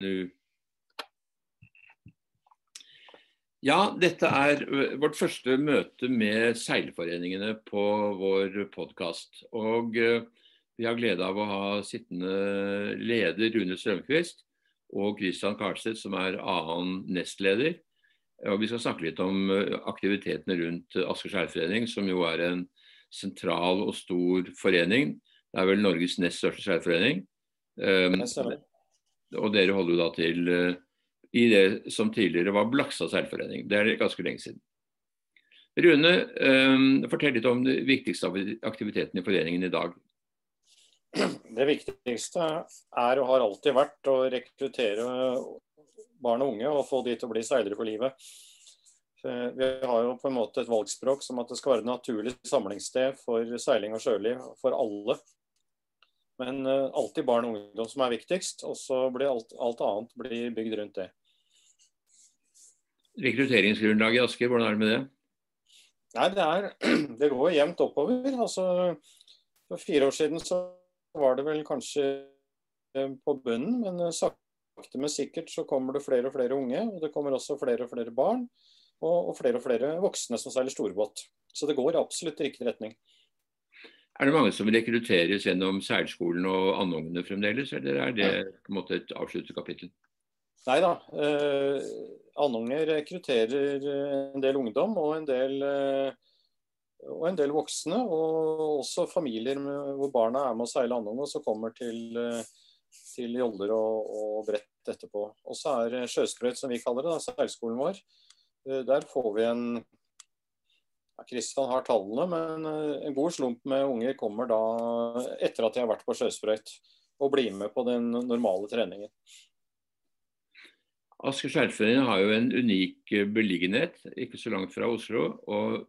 nu. Ja, dette er vårt første møte med seilforeningene på vår podkast. Og vi har glede av å ha sittende leder Rune Strømquist og Christian Karlstedt, som er annen nestleder. Og vi skal snakke litt om aktivitetene rundt Asker seilforening, som jo er en sentral og stor forening. Det er vel Norges nest største seilforening. Um, og dere holder jo da til uh, i det som tidligere var Blakstad seilforening. Det er ganske lenge siden. Rune, um, fortell litt om de viktigste aktivitetene i foreningen i dag. Det viktigste er og har alltid vært å rekruttere barn og unge og få de til å bli seilere for livet. Vi har jo på en måte et valgspråk som at det skal være et naturlig samlingssted for seiling og sjøliv for alle. Men uh, alltid barn og ungdom som er viktigst, og så blir alt, alt, annet blir bygd rundt det. Rekrutteringsgrunnlaget i Asker, hvordan er det med det? Nei, Det, er, det går jevnt oppover. Altså, for fire år siden så var det vel kanskje eh, på bunnen, men eh, sakte, men sikkert så kommer det flere og flere unge. Og det kommer også flere og flere barn, og, og flere og flere voksne som seiler storbåt. Så det går absolutt i riktig retning. Er det mange som rekrutteres gjennom seilskolen og andungene fremdeles, eller er det på en måte et avsluttet kapittel? Nei da. Eh, Andunger rekrutterer en del ungdom og en del, eh, og en del voksne. Og også familier med, hvor barna er med å seile andung og så kommer til, eh, til joller og, og, brett etterpå. Og så er sjøsprøyt, som vi kaller det, da, seilskolen vår. Eh, der får vi en Kristian har tallene, men eh, en god slump med unger kommer da etter at de har vært på sjøsprøyt og blir med på den normale treningen. Asker seilforening har jo en unik eh, beliggenhet, ikke så langt fra Oslo, og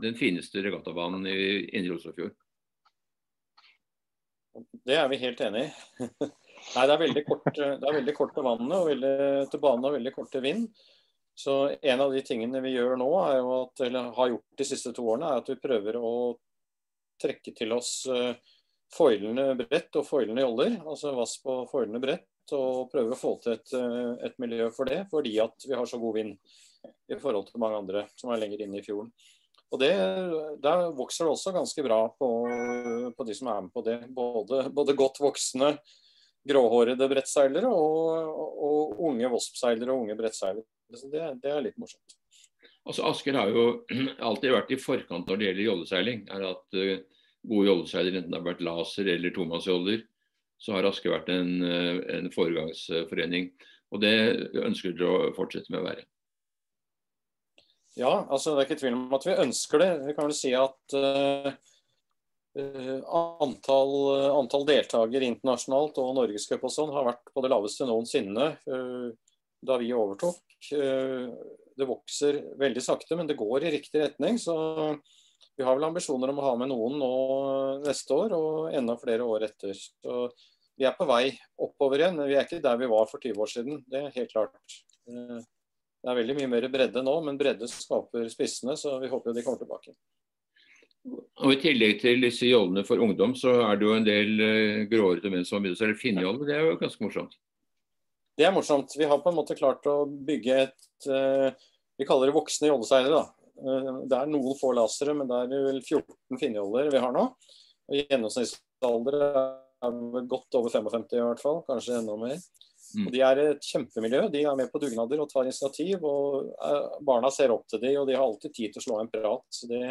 den fineste regattabanen i Indre Oslofjord. Det er vi helt enig i. Nei, det er veldig kort, det er veldig kort til vannet og veldig, til banen og veldig kort til vind. Så En av de tingene vi gjør nå, at, eller har gjort de siste to årene, er at vi prøver å trekke til oss foilene foilende brett og foilende joller. Altså vass på foilende brett. Og prøve å få til et, uh, et, miljø for det, fordi at vi har så god vind i forhold til mange andre som er lenger inne i fjorden. Og det, Der vokser det også ganske bra på, på de som er med på det. Både, både godt voksne gråhårede brettseilere og, og unge vospseilere og unge brettseilere. Så det, det, er litt morsomt. Altså Asker har jo alltid vært i forkant når det gjelder jolleseiling. er at uh, Gode jolleseiler, enten det har vært laser eller tomannsjoller, så har Asker vært en, uh, en foregangsforening. Og det ønsker dere å fortsette med å være. Ja, altså det er ikke tvil om at vi ønsker det. Vi kan vel si at uh, antall, antall deltakere internasjonalt og norgescup og sånn har vært på det laveste noensinne da vi overtok. Eh, det vokser veldig sakte, men det går i riktig retning. Så vi har vel ambisjoner om å ha med noen nå neste år, og enda flere år etter. Så vi er på vei oppover igjen. Vi er ikke der vi var for 20 år siden. Det er helt klart. Eh, det er veldig mye mer bredde nå, men bredde skaper spissene, så vi håper de kommer tilbake. Og I tillegg til disse jollene for ungdom, så er det jo en del uh, gråhårete menn som har begynt å selge finnjoller. Det er jo ganske morsomt. Det er morsomt. Vi har på en måte klart å bygge et uh, Vi kaller det voksne jolleseilere. Uh, det er noen få lasere, men det er vel 14 finnjoller vi har nå. Og Gjennomsnittsalder er godt over 55 i hvert fall, kanskje enda mer. Mm. Og De er et kjempemiljø. De er med på dugnader og tar initiativ. og uh, Barna ser opp til dem, og de har alltid tid til å slå en prat. Så det,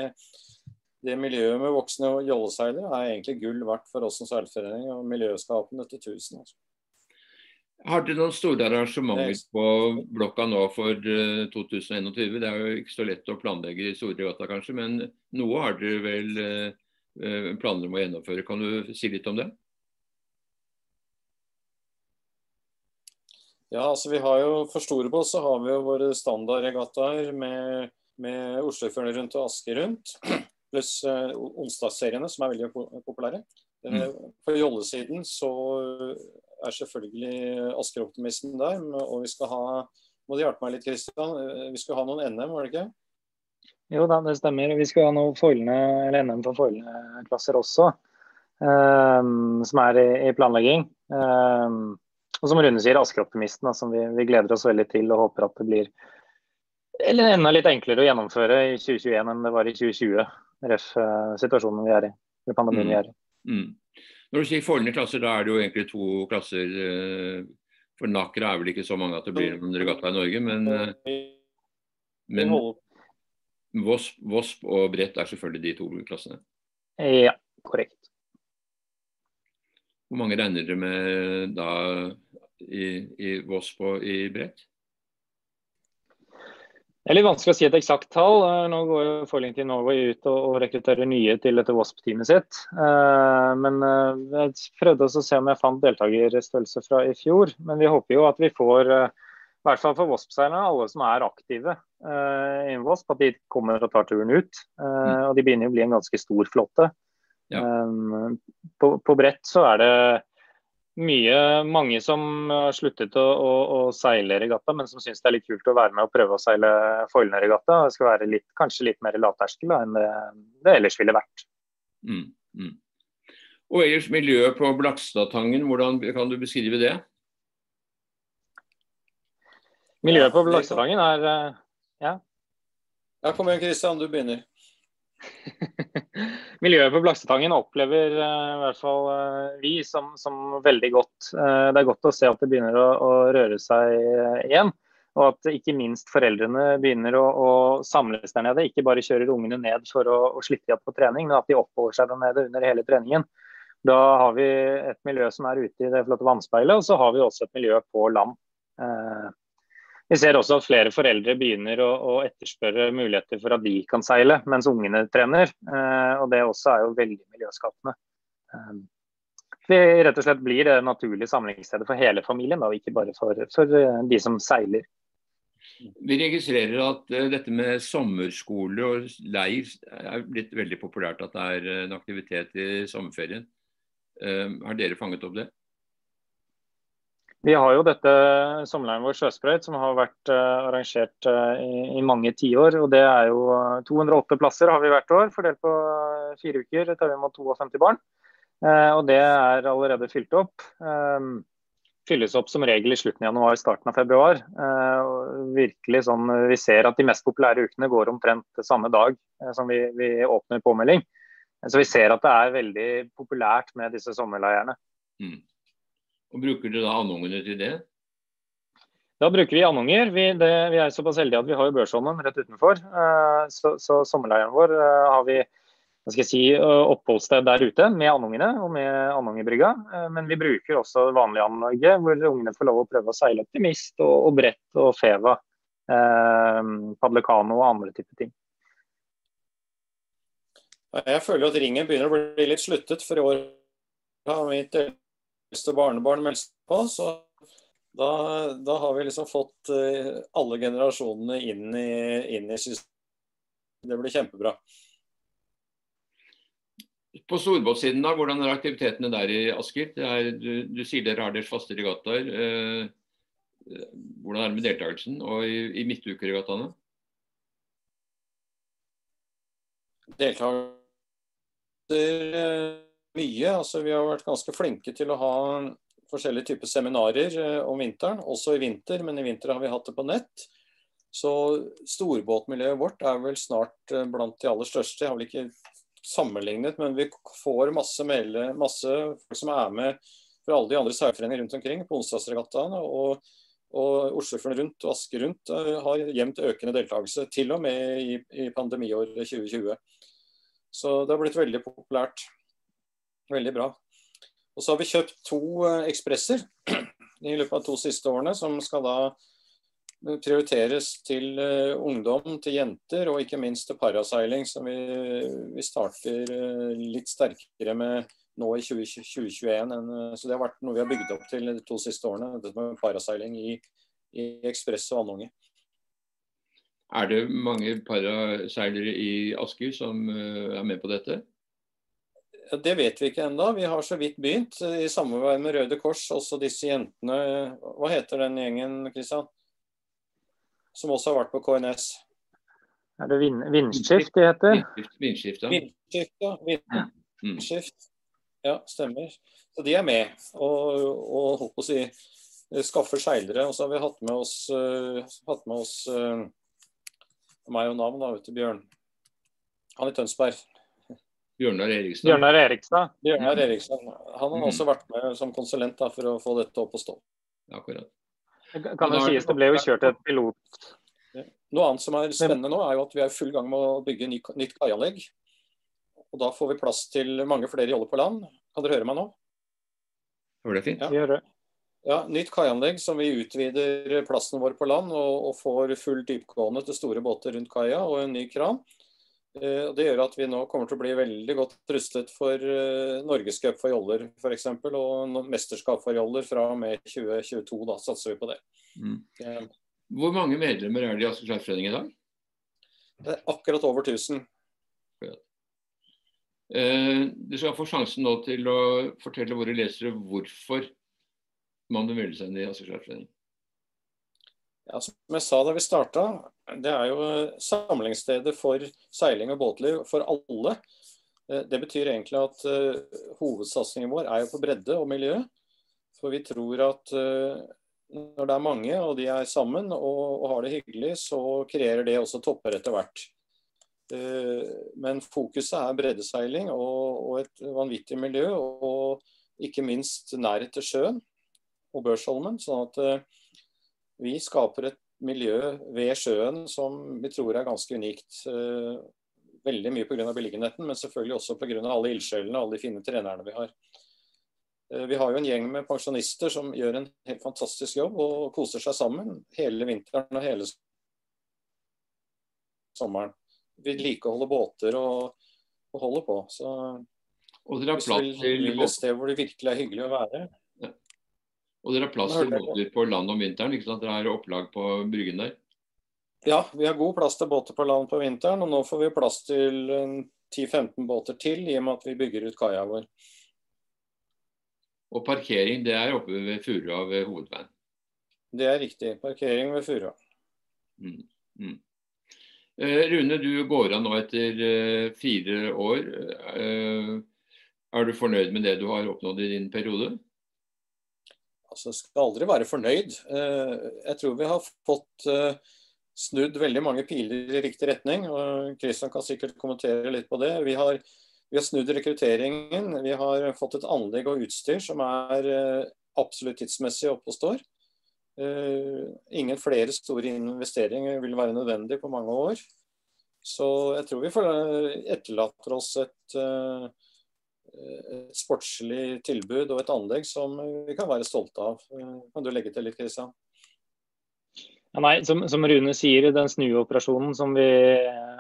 det miljøet med voksne jolleseilere er egentlig gull verdt for oss som seilforening og miljøskapende til tusen. Altså. Har dere noen store arrangementer på blokka nå for 2021? Eh, det er jo ikke så lett å planlegge i store regatta kanskje, men noe har dere vel eh, planer om å gjennomføre. Kan du si litt om det? Ja, altså vi har jo For Storebås så har vi jo våre standardregattaer med, med Oslofjorden rundt og Asker rundt. Pluss uh, onsdagsseriene, som er veldig populære. Mm. På jollesiden så er selvfølgelig Asker-optimisten der. Og vi skal ha Må du hjelpe meg litt, Kristian? Eh, vi skal ha noen NM, var det ikke? Jo da, det stemmer. Vi skal ha noen foilene, eller NM for foilene-klasser også. Um, som er i, i planlegging. Um, og som Rune sier, Asker-optimisten, som vi, vi, gleder oss veldig til og håper at det blir eller enda litt enklere å gjennomføre i 2021 enn det var i 2020. Ref situasjonen vi er i, eller pandemien mm. vi er i. Mm. Når du sier Follner klasser, da er det jo egentlig to klasser. For Nakra er vel ikke så mange at det blir en regatta i Norge, men, men Vosp, Vosp og Brett er selvfølgelig de to klassene? Ja, korrekt. Hvor mange regner dere med da i, i Vosp og i Brett? Det er litt vanskelig å si et eksakt tall. Eh, nå går jo Forlington Norway ut og, rekrutterer nye til dette WASP-teamet sitt. Eh, men eh, jeg prøvde å se om jeg fant deltakerstørrelse fra i fjor. Men vi håper jo at vi får, i hvert fall for WASP-seilerne, alle som er aktive innen WASP, at de kommer og tar turen ut. Mm. Og de begynner jo å bli en ganske stor flåte. Ja. På, på brett så er det mye, mange som har sluttet å, å, å seile regatta, men som syns det er litt kult å være med og prøve å seile foilene-regatta. Det skal være litt, kanskje litt mer lavterskel enn det, det, ellers ville vært. Mm, mm. Og ellers miljøet på Blakstadtangen, hvordan kan du beskrive det? Miljøet på Blakstadtangen er eh, ja. Ja, Kom igjen, Kristian, du begynner. Miljøet på Blaksetangen opplever uh, i hvert fall uh, vi som, som, veldig godt. Uh, det er godt å se at det begynner å, å røre seg igjen. Og at ikke minst foreldrene begynner å, å, samles der nede. Ikke bare kjører ungene ned for å, å slippe dem på trening, men at de oppholder seg der nede under hele treningen. Da har vi et miljø som er ute i det flotte vannspeilet, og så har vi også et miljø på land. Vi ser også at flere foreldre begynner å, å, etterspørre muligheter for at de kan seile mens ungene trener. Eh, og Det også er jo veldig miljøskapende. Eh, vi rett og slett blir det naturlige samlingsstedet for hele familien, og ikke bare for, for, eh, de som seiler. Vi registrerer at uh, dette med sommerskole og leir er blitt veldig populært. At det er en aktivitet i sommerferien. Uh, har dere fanget opp det? Vi har jo dette sommerleiren vår Sjøsprøyt, som har vært uh, arrangert uh, i, i, mange tiår. og Det er jo 208 eh, plasser har vi hvert år, fordelt på fire uker. Tar vi imot 52 barn. og Det er allerede fylt opp. Fylles opp som regel i slutten av januar, starten av februar. virkelig sånn, Vi ser at de mest populære ukene går omtrent samme dag som vi, vi åpner påmelding. Så vi ser at det er veldig populært med disse sommerleirene. Mm. Og Bruker dere da andungene til det? Da bruker vi andunger. Vi, det, vi er såpass heldige at vi har jo Børsholmen rett utenfor. Uh, så, så sommerleiren vår uh, har vi si, oppholdssted der ute med andungene og med andungebrygga. Men vi bruker også vanlige anlegget hvor ungene får lov å prøve å seile optimist og, og brett og feva. Padlekano og andre typer ting. Jeg føler at ringen begynner å bli litt sluttet for i år. har mitt eldste barnebarn meldt seg på. Så da, da, har vi liksom fått uh, alle generasjonene inn i, inn i systemet. Det blir kjempebra. På storbåtsiden, da, hvordan er aktivitetene der i Asker? Du, du, sier dere har deres faste regattaer. Uh, hvordan er det med deltakelsen? Og i, i midtukeregattaene? Deltakelser mye. Altså, vi har vært ganske flinke til å ha forskjellige typer seminarer eh, om vinteren, også i vinter, men i vinter har vi hatt det på nett. Så storbåtmiljøet vårt er vel snart eh, blant de aller største. Jeg har vel ikke sammenlignet, men vi får masse, melde, masse folk som er med fra alle de andre seilforeningene rundt omkring på onsdagsregattaene. Og, og Oslofjorden rundt og Asker rundt uh, har jevnt økende deltakelse, til og med i, i pandemiåret 2020. Så det har blitt veldig populært. Veldig bra. Og så har vi kjøpt to eh, ekspresser i løpet av to siste årene, som skal da prioriteres til uh, ungdom, til jenter og ikke minst til paraseiling, som vi, vi starter litt sterkere med nå i 20, 2021. Uh, så det har vært noe vi har bygd opp til de to siste årene, dette med paraseiling i, i ekspress og andunge. Er det mange paraseilere i Asker som er med på dette? Det vet vi ikke ennå. Vi har så vidt begynt i samarbeid med Røde Kors. Også disse jentene Hva heter den gjengen, Kristian? Som også har vært på KNS? Er det vind, Vindskift de heter? Vindskift, ja. Vindskift, ja. Vindskift. Ja, stemmer. Så de er med. Og, og holdt på å si skaffer seilere. Og så har vi hatt med oss, hatt med oss meg og navn, da, vet du, Bjørn. Han i Tønsberg. Bjørnar Eriksen. Bjørnar Eriksen. Bjørnar Eriksen. Han har også vært med som konsulent da, for å få dette opp å stå. Akkurat. Kan det sies, det ble jo kjørt et pilot Noe annet som er spennende nå, er jo at vi er i full gang med å bygge nytt kaianlegg. Og da får vi plass til mange flere joller på land. Kan dere høre meg nå? Var det fint? Ja. Ja, Nytt kaianlegg som vi utvider plassen vår på land og, og får full dypgående til store båter rundt kaia og en ny kran. Eh, det gjør at vi nå kommer til å bli veldig godt rustet for eh, Norgescup for joller f.eks. Og mesterskap for joller fra og med 2022. Da satser vi på det. Mm. Hvor mange medlemmer er det i Asker Skjærforening i dag? Det er akkurat over 1000. Eh, du skal få sjansen nå til å fortelle våre lesere hvorfor man bør melde seg inn i Asker Skjærforening. Ja, som jeg sa da vi starta, det er jo samlingsstedet for seiling og båtliv for alle. Eh, det betyr egentlig at uh, hovedsatsingen vår er jo på bredde og miljø. For vi tror at uh, når det er mange og de er sammen og, og, har det hyggelig, så kreerer det også topper etter hvert. Men fokuset er breddeseiling og, og, et vanvittig miljø, og ikke minst nærhet til sjøen og Børsholmen. sånn at vi skaper et miljø ved sjøen som vi tror er ganske unikt. Eh, veldig mye pga. beliggenheten, men selvfølgelig også pga. alle ildsjelene og alle de fine trenerne vi har. Eh, vi har jo en gjeng med pensjonister som gjør en helt fantastisk jobb og koser seg sammen hele vinteren og hele sommeren. Vedlikeholder båter og, og holder på. Så og dere har plass til et sted hvor det virkelig er hyggelig å være, og dere har plass til båter på land om vinteren? ikke sant? Dere har opplag på Bryggen der? Ja, vi har god plass til båter på land på vinteren. Og nå får vi plass til 10-15 båter til i og med at vi bygger ut kaia vår. Og parkering det er oppe ved Furua ved hovedveien? Det er riktig. Parkering ved Furua. Mm, mm. Eh, Rune, du går av nå etter eh, fire år. Eh, er du fornøyd med det du har oppnådd i din periode? Altså skal aldri være fornøyd. Eh, jeg tror vi har fått eh, snudd veldig mange piler i riktig retning. og Kristian kan sikkert kommentere litt på det. Vi har, vi har, snudd rekrutteringen. Vi har fått et anlegg og utstyr som er eh, absolutt tidsmessig oppe og står. Ingen flere store investeringer vil være nødvendig på mange år. Så jeg tror vi etterlater oss et et eh, sportslig tilbud og et anlegg som vi kan være stolte av. Eh, kan du legge til litt, Kristian? Ja, nei, som, som, Rune sier, den snuoperasjonen som vi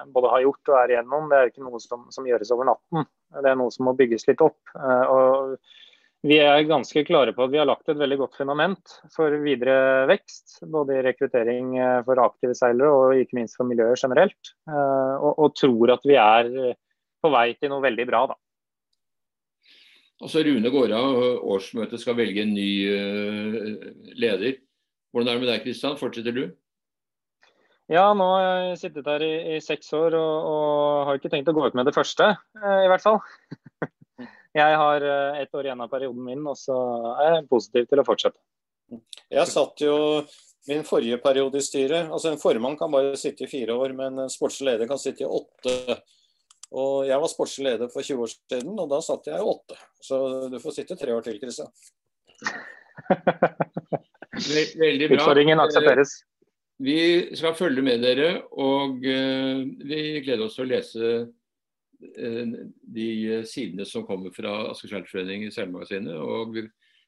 både har gjort og er igjennom, det er ikke noe som, som, gjøres over natten. Det er noe som må bygges litt opp. Eh, og vi er ganske klare på at vi har lagt et veldig godt fundament for videre vekst. Både i rekruttering for aktive seilere og ikke minst for miljøet generelt. Og, og tror at vi er på vei til noe veldig bra. da. Altså Rune går av, årsmøtet skal velge en ny uh, leder. Hvordan er det med deg, Kristian? Fortsetter du? Ja, nå har jeg sittet her i, i seks år og, og, har ikke tenkt å gå ut med det første, uh, i hvert fall. jeg har uh, ett år igjen av perioden min, og så er jeg positiv til å fortsette. Jeg satt jo min forrige periode i styret. altså En formann kan bare sitte i fire år, men en sportslig leder kan sitte i åtte. Og jeg var sportslig leder for 20 år siden, og da satt jeg åtte. Så du får sitte tre år til, Kristian. Veldig bra. Utfordringen aksepteres. Eh, vi skal følge med dere, og eh, vi gleder oss til å lese eh, de sidene som kommer fra Asker Seilforening i Seilmagasinet. Og vi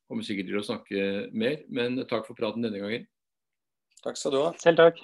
kommer sikkert til å snakke mer, men takk for praten denne gangen. Takk skal du ha. Selv takk.